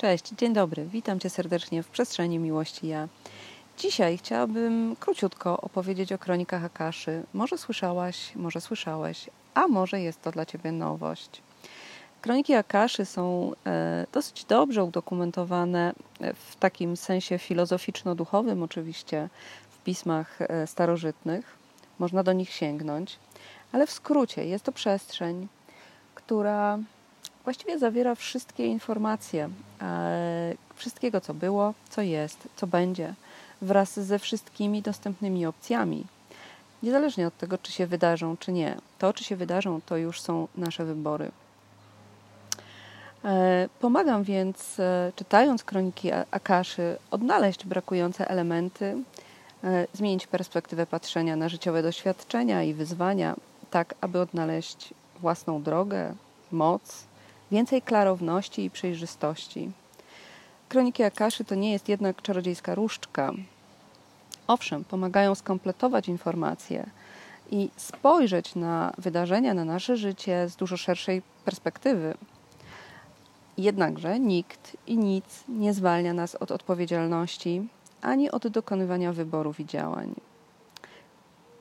Cześć, dzień dobry. Witam Cię serdecznie w przestrzeni miłości ja. Dzisiaj chciałabym króciutko opowiedzieć o kronikach Akaszy. Może słyszałaś, może słyszałeś, a może jest to dla Ciebie nowość. Kroniki Akaszy są e, dosyć dobrze udokumentowane w takim sensie filozoficzno-duchowym, oczywiście, w pismach e, starożytnych. Można do nich sięgnąć, ale w skrócie jest to przestrzeń, która właściwie zawiera wszystkie informacje, e, wszystkiego, co było, co jest, co będzie, wraz ze wszystkimi dostępnymi opcjami. Niezależnie od tego, czy się wydarzą, czy nie. To, czy się wydarzą, to już są nasze wybory. E, pomagam więc, e, czytając kroniki Akaszy, odnaleźć brakujące elementy, zmienić perspektywę patrzenia na życiowe doświadczenia i wyzwania, tak aby odnaleźć własną drogę, moc, więcej klarowności i przejrzystości. Kroniki Akaszy to nie jest jednak czarodziejska różdżka. Owszem, pomagają skompletować informacje i spojrzeć na wydarzenia, na nasze życie z dużo szerszej perspektywy. Jednakże nikt i nic nie zwalnia nas od odpowiedzialności ani od dokonywania wyborów i działań.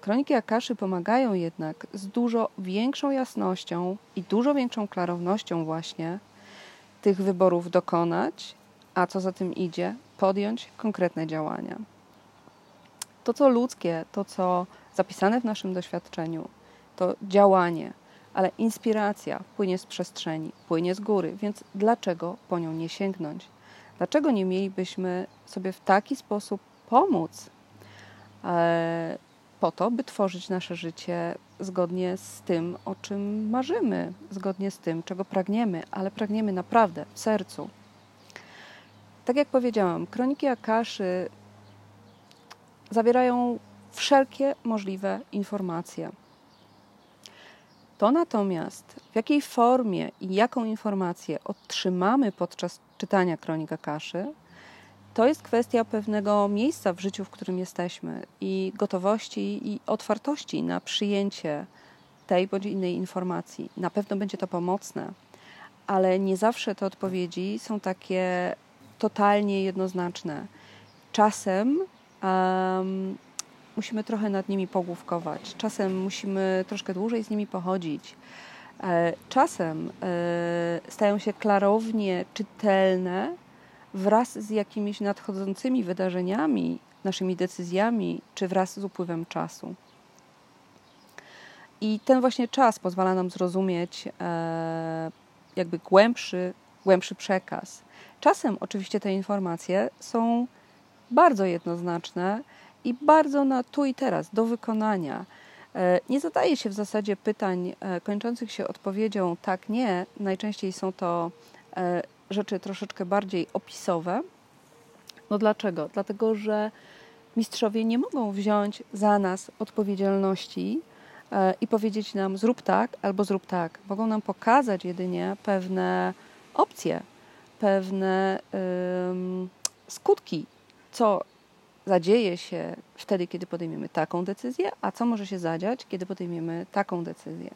Kroniki Akaszy pomagają jednak z dużo większą jasnością i dużo większą klarownością właśnie tych wyborów dokonać, a co za tym idzie, podjąć konkretne działania. To, co ludzkie, to, co zapisane w naszym doświadczeniu, to działanie, ale inspiracja płynie z przestrzeni, płynie z góry, więc dlaczego po nią nie sięgnąć? Dlaczego nie mielibyśmy sobie w taki sposób pomóc? E, po to, by tworzyć nasze życie zgodnie z tym, o czym marzymy, zgodnie z tym, czego pragniemy, ale pragniemy naprawdę w sercu. Tak jak powiedziałam, kroniki Akaszy zawierają wszelkie możliwe informacje. To natomiast, w jakiej formie i jaką informację otrzymamy podczas czytania kronik Akaszy, to jest kwestia pewnego miejsca w życiu, w którym jesteśmy i gotowości i otwartości na przyjęcie tej bądź innej informacji. Na pewno będzie to pomocne, ale nie zawsze te odpowiedzi są takie totalnie jednoznaczne. Czasem um, musimy trochę nad nimi pogłówkować, czasem musimy troszkę dłużej z nimi pochodzić. E, czasem e, stają się klarownie czytelne wraz z jakimiś nadchodzącymi wydarzeniami, naszymi decyzjami, czy wraz z upływem czasu. I ten właśnie czas pozwala nam zrozumieć e, jakby głębszy, głębszy przekaz. Czasem oczywiście te informacje są bardzo jednoznaczne i bardzo na tu i teraz, do wykonania. E, nie zadaje się w zasadzie pytań e, kończących się odpowiedzią tak, nie. Najczęściej są to rzeczy troszeczkę bardziej opisowe. No dlaczego? Dlatego, że mistrzowie nie mogą wziąć za nas odpowiedzialności e, i powiedzieć nam zrób tak albo zrób tak. Mogą nam pokazać jedynie pewne opcje, pewne um, skutki, co zadzieje się wtedy, kiedy podejmiemy taką decyzję, a co może się zadziać, kiedy podejmiemy taką decyzję.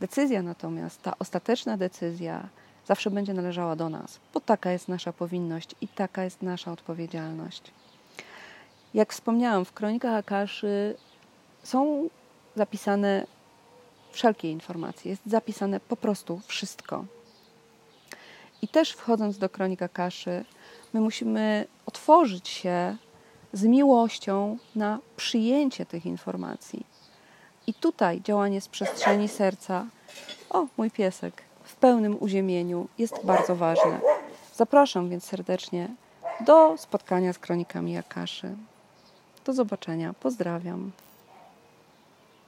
Decyzja natomiast, ta ostateczna decyzja, zawsze będzie należała do nas, bo taka jest nasza powinność i taka jest nasza odpowiedzialność. Jak wspomniałam, w kronikach Akaszy są zapisane wszelkie informacje, jest zapisane po prostu wszystko. I też wchodząc do kronik Akaszy, my musimy otworzyć się z miłością na przyjęcie tych informacji. I tutaj działanie z przestrzeni serca. O, mój piesek w pełnym uziemieniu jest bardzo ważne. Zapraszam więc serdecznie do spotkania z kronikami Akaszy. Do zobaczenia. Pozdrawiam.